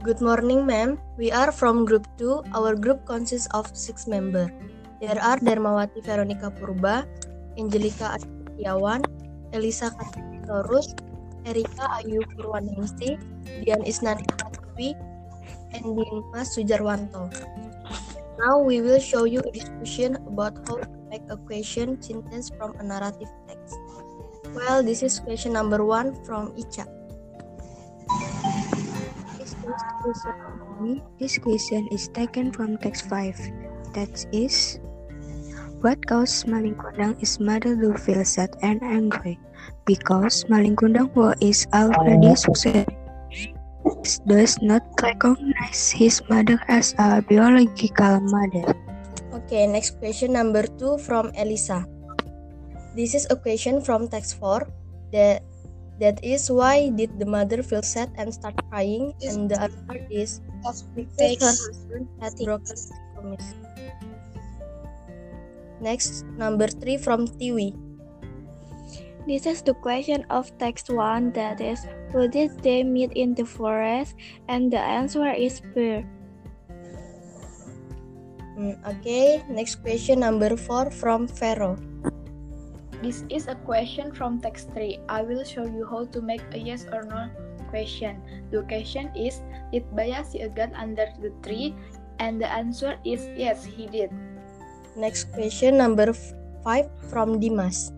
Good morning, ma'am. We are from Group 2. Our group consists of six members. There are Dermawati Veronica Purba, Angelica Setiawan, Elisa Katorus, Erika Ayu Purwaningsi, Dian Isnani Pratiwi, and Dimas Sujarwanto. Now we will show you a discussion about how to make a question sentence from a narrative text. Well, this is question number one from Icha. This question is taken from text 5. That is, what caused Malingkundang is mother to feel sad and angry? Because Malingkundang who is already successful does not recognize his mother as a biological mother. Okay, next question number two from Elisa. This is a question from text 4. That that is why did the mother feel sad and start crying? And the answer is because her husband had broken his promise. Next, number three from Tiwi. This is the question of text 1 that is, who did they meet in the forest? And the answer is bear. Mm, okay, next question number four from Vero. This is a question from text 3. I will show you how to make a yes or no question. The question is, did Baya see a gun under the tree? And the answer is yes, he did. Next question number five from Dimas.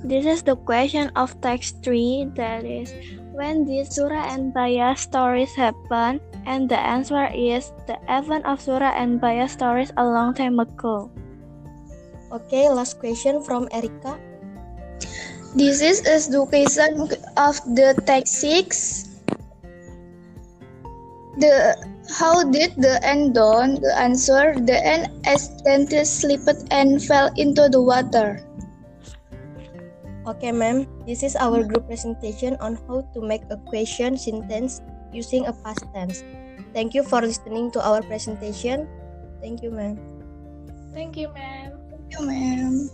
This is the question of text 3 that is, when did Surah and Baya stories happen? And the answer is the event of Surah and Baya stories a long time ago. Okay, last question from Erika. This is education of the text 6. The how did the end dawn? The answer the end accidentally slipped and fell into the water. Okay, ma'am. This is our group presentation on how to make a question sentence using a past tense. Thank you for listening to our presentation. Thank you, ma'am. Thank you, ma'am. né?